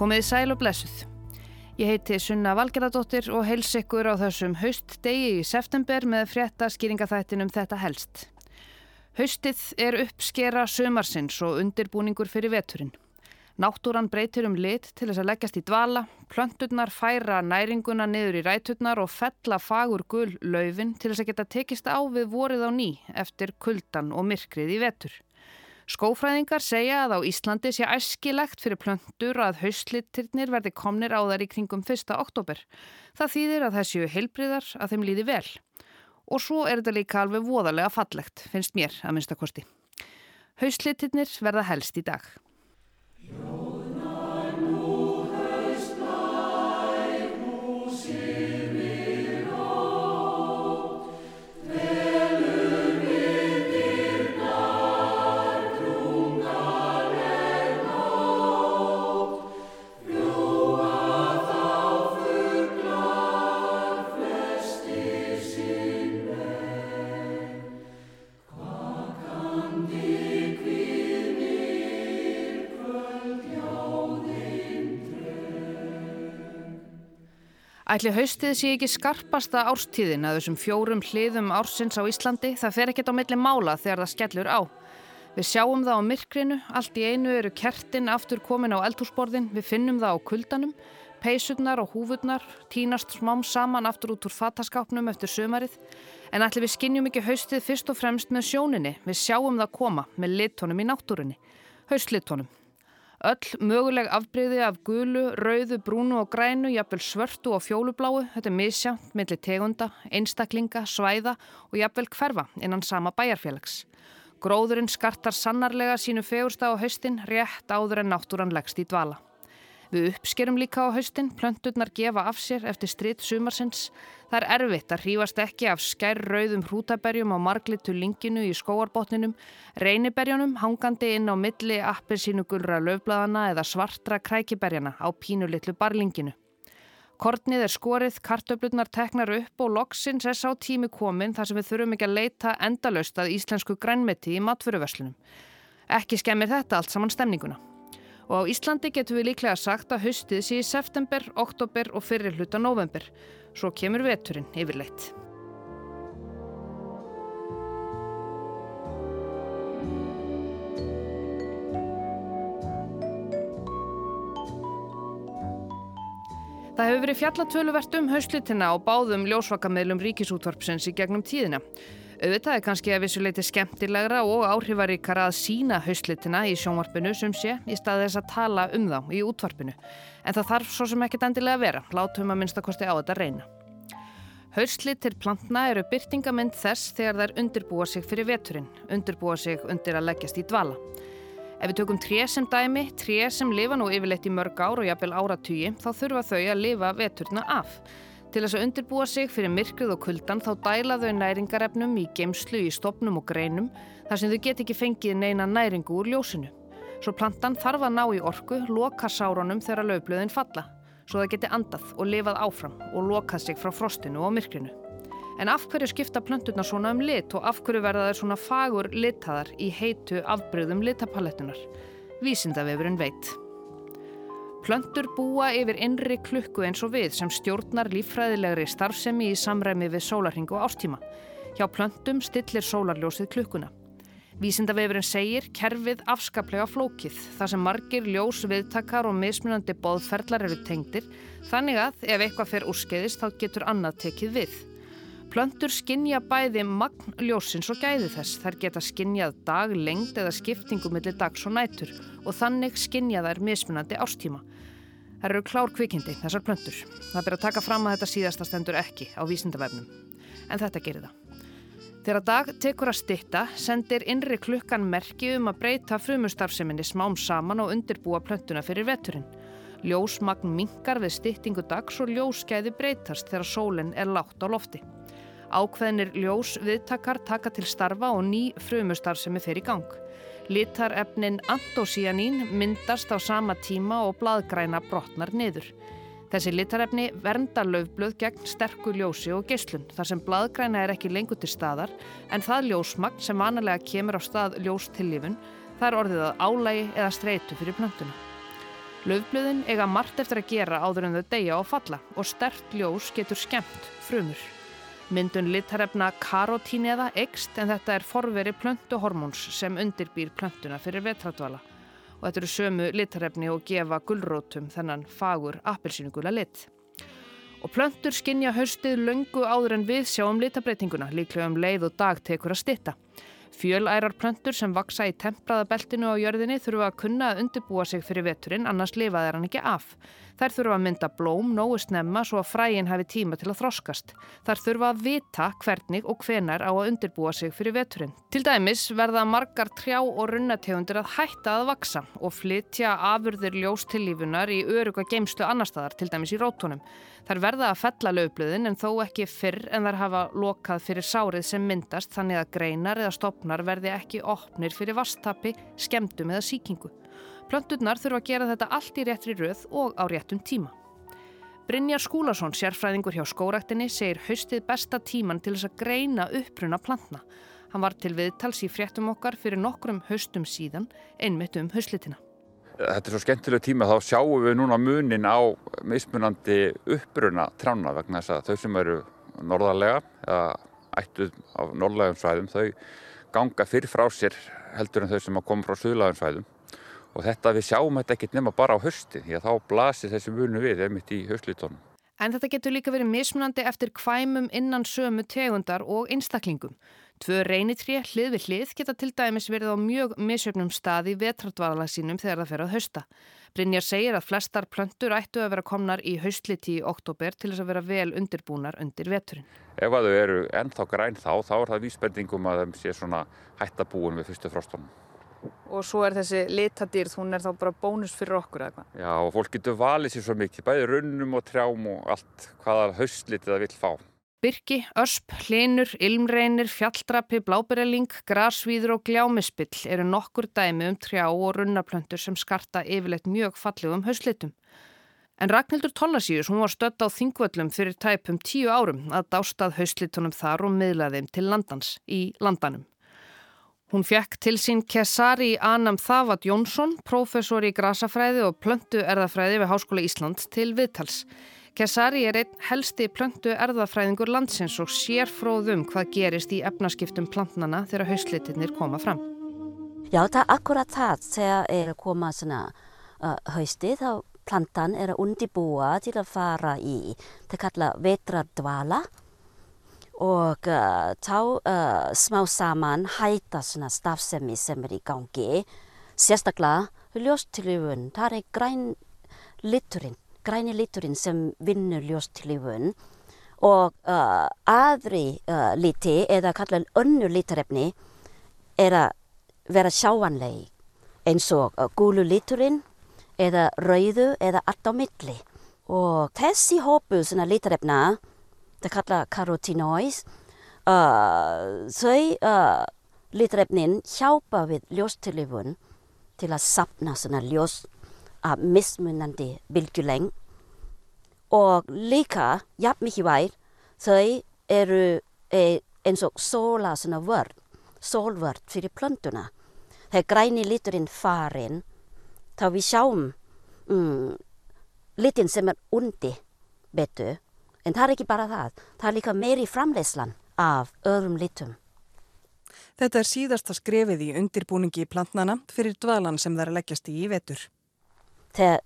Komiði sæl og blessuð. Ég heiti Sunna Valgeradóttir og heils ykkur á þessum haustdegi í september með frétta skýringaþættinum þetta helst. Haustið er uppskera sömarsins og undirbúningur fyrir veturinn. Náttúran breytir um lit til þess að leggjast í dvala, plönturnar færa næringuna niður í ræturnar og fella fagur gull laufin til þess að geta tekist á við vorið á ný eftir kuldan og myrkrið í vetur. Skófræðingar segja að á Íslandi sé æskilegt fyrir plöntur að haustlittirnir verði komnir á þær í kringum 1. oktober. Það þýðir að það séu heilbriðar að þeim líði vel. Og svo er þetta líka alveg voðalega fallegt, finnst mér að minnstakosti. Haustlittirnir verða helst í dag. Ætli haustið sé ekki skarpasta árstíðin að þessum fjórum hliðum ársins á Íslandi, það fer ekkert á milli mála þegar það skellur á. Við sjáum það á myrkrinu, allt í einu eru kertin aftur komin á eldhúsborðin, við finnum það á kuldanum, peysurnar og húfurnar tínast smám saman aftur út úr fataskápnum eftir sömarið, en ætli við skinnjum ekki haustið fyrst og fremst með sjóninni, við sjáum það koma með litónum í náttúrunni, haustlitónum. Öll möguleg afbreyði af gulu, rauðu, brúnu og grænu, jafnvel svörtu og fjólubláu, þetta er misjánt millir tegunda, einstaklinga, svæða og jafnvel hverfa innan sama bæjarfélags. Gróðurinn skartar sannarlega sínu fegursta á haustin rétt áður en náttúran leggst í dvala. Við uppskerum líka á haustin, plönturnar gefa af sér eftir stritt sumarsins. Það er erfitt að hrífast ekki af skærrauðum hrútaberjum á marglitu linginu í skóarbotninum, reyniberjunum hangandi inn á milli appelsínu gulra löfbladana eða svartra krækiberjana á pínulitlu barlinginu. Kortnið er skorið, kartöflutnar teknar upp og loksins er sá tími komin þar sem við þurfum ekki að leita endalöst að íslensku grænmeti í matföruverslunum. Ekki skemmir þetta allt saman stemninguna og á Íslandi getum við líklega sagt að haustið sé í september, oktober og fyrir hluta november. Svo kemur veturinn yfirleitt. Það hefur verið fjallatöluvert um haustlitina og báðum ljósvakameðlum ríkisútvarpsins í gegnum tíðina. Auðvitað er kannski að vissuleiti skemmtilegra og áhrifaríkara að sína haustlitina í sjónvarpinu sem sé í stað þess að tala um þá í útvarpinu. En það þarf svo sem ekkit endilega að vera. Látum að minnstakosti á þetta reyna. Haustlitir plantna eru byrtingamind þess þegar þær undirbúa sig fyrir veturinn, undirbúa sig undir að leggjast í dvala. Ef við tökum tré sem dæmi, tré sem lifa nú yfirleitt í mörg ár og jafnvel áratugji, þá þurfa þau að lifa veturna af. Til þess að undirbúa sig fyrir myrkrið og kuldan þá dæla þau næringarefnum í geimslu í stopnum og greinum þar sem þau get ekki fengið neina næringu úr ljósinu. Svo plantan þarf að ná í orku, loka sárunum þegar löfblöðin falla, svo það geti andað og lifað áfram og lokað sig frá frostinu og myrkrinu. En af hverju skipta plönturna svona um lit og af hverju verða þær svona fagur litaðar í heitu afbröðum litapalettunar? Vísindavefurinn veit. Plöntur búa yfir innri klukku eins og við sem stjórnar líffræðilegri starfsemi í samræmi við sólarhingu og ástíma. Hjá plöntum stillir sólarljósið klukkuna. Vísindavefurinn segir kerfið afskaplega flókið þar sem margir ljós viðtakar og mismunandi boðferðlar eru tengdir þannig að ef eitthvað fer úrskeiðist þá getur annað tekið við. Plöntur skinja bæði magn ljósins og gæði þess. Þær geta skinjað dag, lengd eða skiptingu millir dags og nætur og þannig skinja þær mismunandi ástíma. Það eru klár kvikindi, þessar plöntur. Það ber að taka fram að þetta síðasta stendur ekki á vísindavefnum. En þetta gerir það. Þegar dag tekur að stitta, sendir innri klukkan merki um að breyta frumustarfseminni smám saman og undirbúa plöntuna fyrir veturinn. Ljósmagn mingar við stittingu dags og ljóskeiði breytast þegar sólinn er látt á lofti. Ákveðnir ljós viðtakar taka til starfa og ný frumustarfsemi fer í gang. Litarefnin antosíanín myndast á sama tíma og bladgræna brotnar niður. Þessi litarefni vernda löfblöð gegn sterku ljósi og geyslun þar sem bladgræna er ekki lengur til staðar en það ljósmagn sem vanalega kemur á stað ljóstillífun það er orðið að álægi eða streitu fyrir plöntuna. Laufblöðin eiga margt eftir að gera áður en þau deyja og falla og stert ljós getur skemmt frumur. Myndun litarefna karotín eða ekst en þetta er forveri plöntuhormóns sem undirbýr plöntuna fyrir vetradvala og þetta eru sömu litarefni og gefa gullrótum þennan fagur appelsínugula lit. Og plöntur skinja haustið löngu áður en við sjáum litabreitinguna líklega um leið og dag tekur að stitta. Fjölærar plöntur sem vaksa í tempraða beltinu á jörðinni þurfa að kunna að undirbúa sig fyrir veturinn annars lifa þeir hann ekki af. Þær þurfa að mynda blóm nógu snemma svo að fræin hafi tíma til að þroskast. Þær þurfa að vita hvernig og hvenar á að undirbúa sig fyrir veturinn. Til dæmis verða margar trjá og runnategundir að hætta að vaksa og flytja afurðir ljóstillífunar í öruga geimslu annar staðar, til dæmis í rótunum. Þær verða að fella löfblöðin en þó ekki fyrr en þær hafa lokað fyrir sárið sem myndast þannig að greinar eða stopnar verði ekki opnir fyrir vastappi, skemdum eða síkingu. Plönturnar þurfa að gera þetta allt í réttri röð og á réttum tíma. Brynjar Skúlason, sérfræðingur hjá skóraktinni, segir haustið besta tíman til þess að greina uppruna plantna. Hann var til viðtals í fréttum okkar fyrir nokkrum haustum síðan, einmitt um haustlitina þetta er svo skemmtilega tíma þá sjáum við núna munin á mismunandi uppruna trána vegna þess að þau sem eru norðarlega eða ættuð á norðlægum svæðum þau ganga fyrr frá sér heldur en þau sem að koma frá suðlægum svæðum og þetta við sjáum þetta ekkert nema bara á hösti því að þá blasir þessi munu við einmitt í höstlítónum. En þetta getur líka verið mismunandi eftir kvæmum innan sömu tegundar og einstaklingum. Tvö reynitré hlið við hlið geta til dæmis verið á mjög misjöfnum stað í vetratvala sínum þegar það fer að hausta. Brynjar segir að flestar plöntur ættu að vera komnar í haustliti í oktober til þess að vera vel undirbúnar undir veturinn. Ef að þau eru ennþá græn þá, þá er það vísbendingum að þeim sé svona hættabúin við fyrstu frostunum. Og svo er þessi litadýrð, hún er þá bara bónus fyrir okkur eða hvað? Já, og fólk getur valið sér svo mikið, bæði runnum og trjám og allt hvaða haustlitið það vil fá. Birki, ösp, hlinur, ilmreinir, fjalldrapi, blábyrjaling, grasvíður og gljámispill eru nokkur dæmi um trjá og runnaplöntur sem skarta yfirleitt mjög fallegum hauslitum. En Ragnhildur Tollasíus, hún var stött á þingvöllum fyrir tæpum tíu árum að dástað hauslitunum þar og miðlaði þeim til landans í landanum. Hún fekk til sín Kesari Anam Þavat Jónsson, professor í grasafræði og plöntu erðafræði við Háskóla Ísland til viðtals. Kesari er einn helsti plöntu erðafræðingur landsins og sér fróðum hvað gerist í efnaskiptum plantnana þegar hauslitirnir koma fram. Já, það er akkurat það þegar er að koma svona uh, hausti þá plantan er að undibúa til að fara í, það kalla vetradvala og uh, þá uh, smá saman hæta svona stafsemi sem er í gangi. Sérstaklega ljóstilífun, það er græn liturinn græni liturinn sem vinnur ljóstilífun og uh, aðri liti eða kalla önnu litarefni er að vera sjáanlegi eins og gúlu liturinn eða rauðu eða allt á milli. Og þessi hópu svona litarefna það kalla karotinoids uh, þau uh, litarefnin hjálpa við ljóstilífun til að sapna svona ljós af mismunandi bylgjuleng. Og líka jafn mikið væl þau eru e, eins og sóla svona vörd, sólvörd fyrir plöntuna. Þegar græni liturinn farin þá við sjáum mm, litin sem er undi betur en það er ekki bara það, það er líka meiri framleyslan af öðrum litum. Þetta er síðasta skrefið í undirbúningi plantnana fyrir dvalan sem það er leggjast í í vetur. Þegar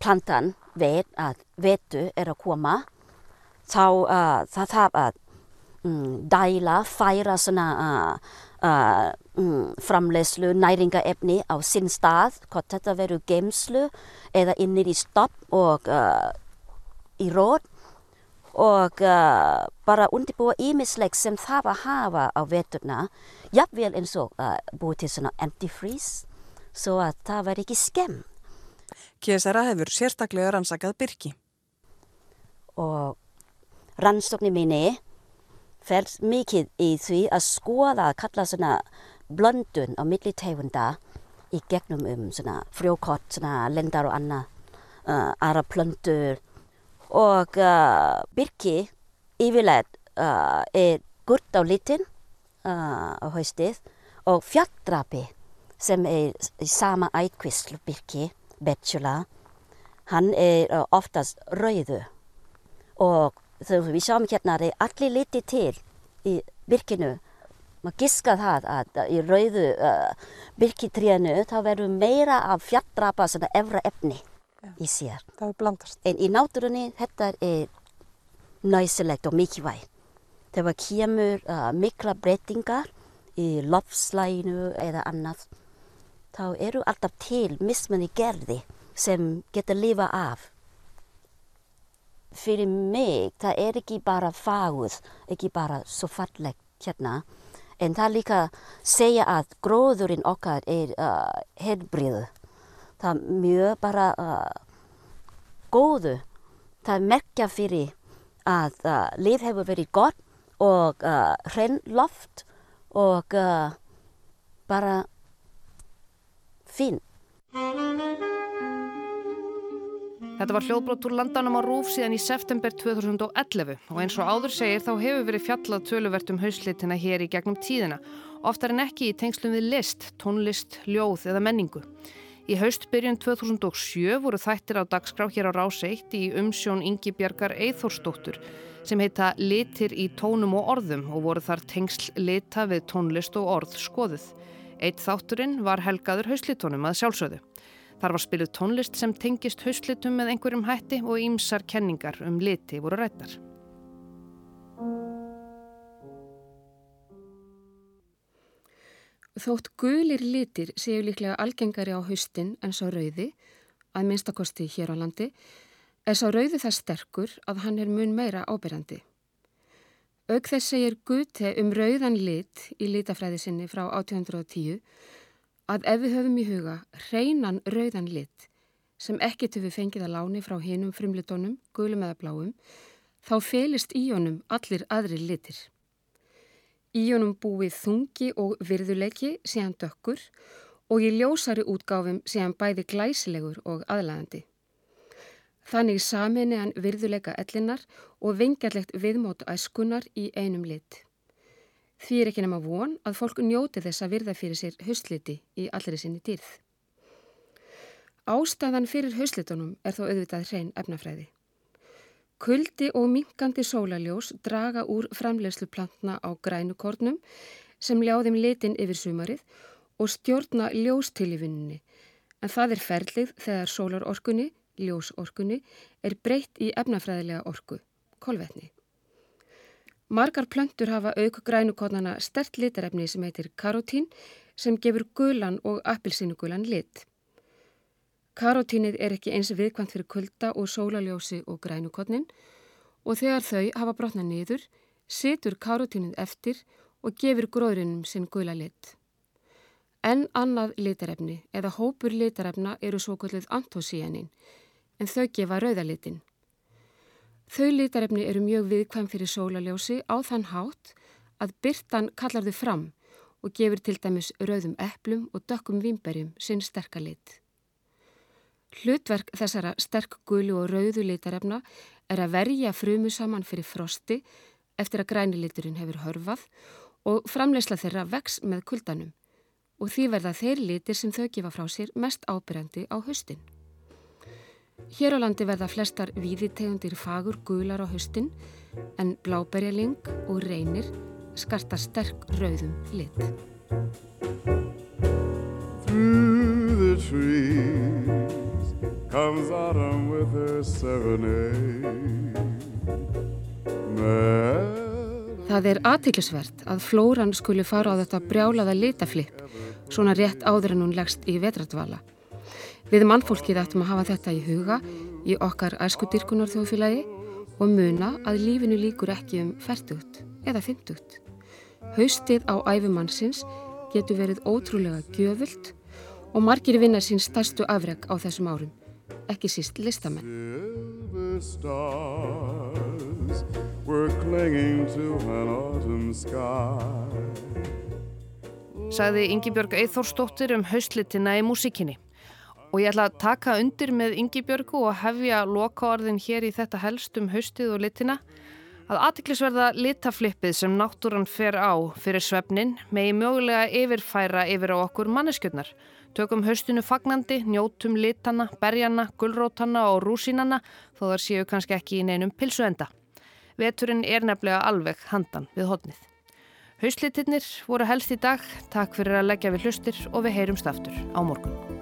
plantan veit að vetu er að koma þá uh, það þarf að um, dæla, færa svona uh, uh, um, framlegslu, næringaefni á sinn stað, hvort þetta verður geimslu eða innir í stopp og í rót og uh, bara undirbúa ímislegt sem það að hafa á veturna jafnvel eins og uh, búið til svona antifreeze svo að það verður ekki skemmt Kiesara hefur sérstaklega rannsakað byrki. Og rannsóknir minni fer mikið í því að skoða að kalla svona blöndun á milli tegunda í gegnum um svona frjókott, svona lendar og annað, uh, aðra plöndur og uh, byrki yfirleitt uh, er gurt á litin uh, á haustið. Og fjalldrapi sem er í sama ætkvistlu byrki Bachelor hann er uh, oftast rauðu og þegar við sjáum hérna að allir liti til í virkinu maður giska það að í rauðu uh, virkitríanu þá verður meira af fjaldrapa svona efra efni. Í sér. Það er blandast. En í náttúrunni þetta er næsilegt og mikilvæg. Þegar kemur uh, mikla breytingar í lofslæginu eða annað þá eru alltaf til mismunni gerði sem getur lifa af. Fyrir mig það er ekki bara fáð, ekki bara svo fallegt hérna En það líka segja að gróðurinn okkar er uh, helbriðu. Það er mjög bara uh, góðu. Það merkja fyrir að uh, lif hefur verið gott og uh, hrein loft og uh, bara fín. Þetta var hljóðbrótt úr landanum á Rúf síðan í september 2011 og eins og áður segir þá hefur verið fjallað töluvert um hauslitina hér í gegnum tíðina, oftar en ekki í tengslum við list, tónlist, ljóð eða menningu. Í haustbyrjun 2007 voru þættir á dagskrá hér á Rás 1 í umsjón Ingi Bjarkar Eithórsdóttur sem heita Litir í tónum og orðum og voru þar tengsl lita við tónlist og orð skoðuð. Eitt þátturinn var helgaður hauslitónum að sjálfsöðu. Þar var spiluð tónlist sem tengist hauslitum með einhverjum hætti og ímsar kenningar um liti voru rættar. Þótt gulir litir séu líklega algengari á haustin en sá rauði, að minnstakosti hér á landi, er sá rauði það sterkur að hann er mun meira ábyrjandi. Auk þess segir Guði um rauðan lit í litafræði sinni frá 1810 að ef við höfum í huga hreinan rauðan lit sem ekkert hefur fengið að láni frá hinum frimlitónum, gulum eða bláum, þá felist í honum allir aðri litir. Í honum búið þungi og virðuleiki séðan dökkur og í ljósari útgáfum séðan bæði glæsilegur og aðlæðandi. Þannig saminni hann virðuleika ellinar og vingjarlegt viðmót æskunar í einum lit. Því er ekki nema von að fólk njóti þess að virða fyrir sér hausliti í allri sinni dýrð. Ástæðan fyrir hauslitunum er þó auðvitað hrein efnafræði. Kuldi og minkandi sólaljós draga úr framlegslu plantna á grænukornum sem ljáðum litin yfir sumarið og stjórna ljóstilífinni en það er ferlið þegar sólarorkunni, ljósorkunni, er breytt í efnafræðilega orku, kolvetni. Margar plöntur hafa auk grænukotnana stert litarefni sem heitir karotín sem gefur gulan og appilsínugulan lit. Karotínið er ekki eins viðkvæmt fyrir kulda og sólaljósi og grænukotnin og þegar þau hafa brotnað niður situr karotínið eftir og gefur gróðurinnum sinn gula lit. En annað litarefni eða hópur litarefna eru svo kvöldið antosíanin en þau gefa rauðalitin. Þau litarefni eru mjög viðkvæm fyrir sólaljósi á þann hátt að byrtan kallar þau fram og gefur til dæmis rauðum eplum og dökkum vimberjum sinn sterkalit. Hlutverk þessara sterk gulu og rauðu litarefna er að verja frumu saman fyrir frosti eftir að græniliturinn hefur hörfað og framleysla þeirra vex með kuldanum og því verða þeir litir sem þau gefa frá sér mest ábyrjandi á höstin. Hér á landi verða flestar víðitegundir fagur gular á höstin en bláberjaling og reynir skarta sterk rauðum lit. Through the trees comes autumn with her serenade Það er aðtiklisvert að flóran skuli fara á þetta brjálaða litaflipp svona rétt áður en hún leggst í vetradvala. Við mannfólkið ættum að hafa þetta í huga í okkar æskudyrkunar þjóðfélagi og muna að lífinu líkur ekki um færtugt eða fymtugt. Haustið á æfumannsins getur verið ótrúlega gjöfult og margir vinna sín stærstu afreg á þessum árum, ekki síst listamenn. Sagði Ingi Björg Eithórsdóttir um haustlitina í músikinni. Og ég ætla að taka undir með Ingi Björgu og hefja lokaorðin hér í þetta helst um haustið og litina að aðtiklisverða litaflippið sem náttúran fer á fyrir svefnin megi mögulega yfirfæra yfir á okkur manneskjöldnar, Tökum haustinu fagnandi, njótum litana, berjana, gullrótana og rúsínana þó þar séu kannski ekki í neinum pilsuenda. Veturinn er nefnilega alveg handan við hodnið. Hauslitirnir voru helst í dag. Takk fyrir að leggja við hlustir og við heyrumst aftur á morgun.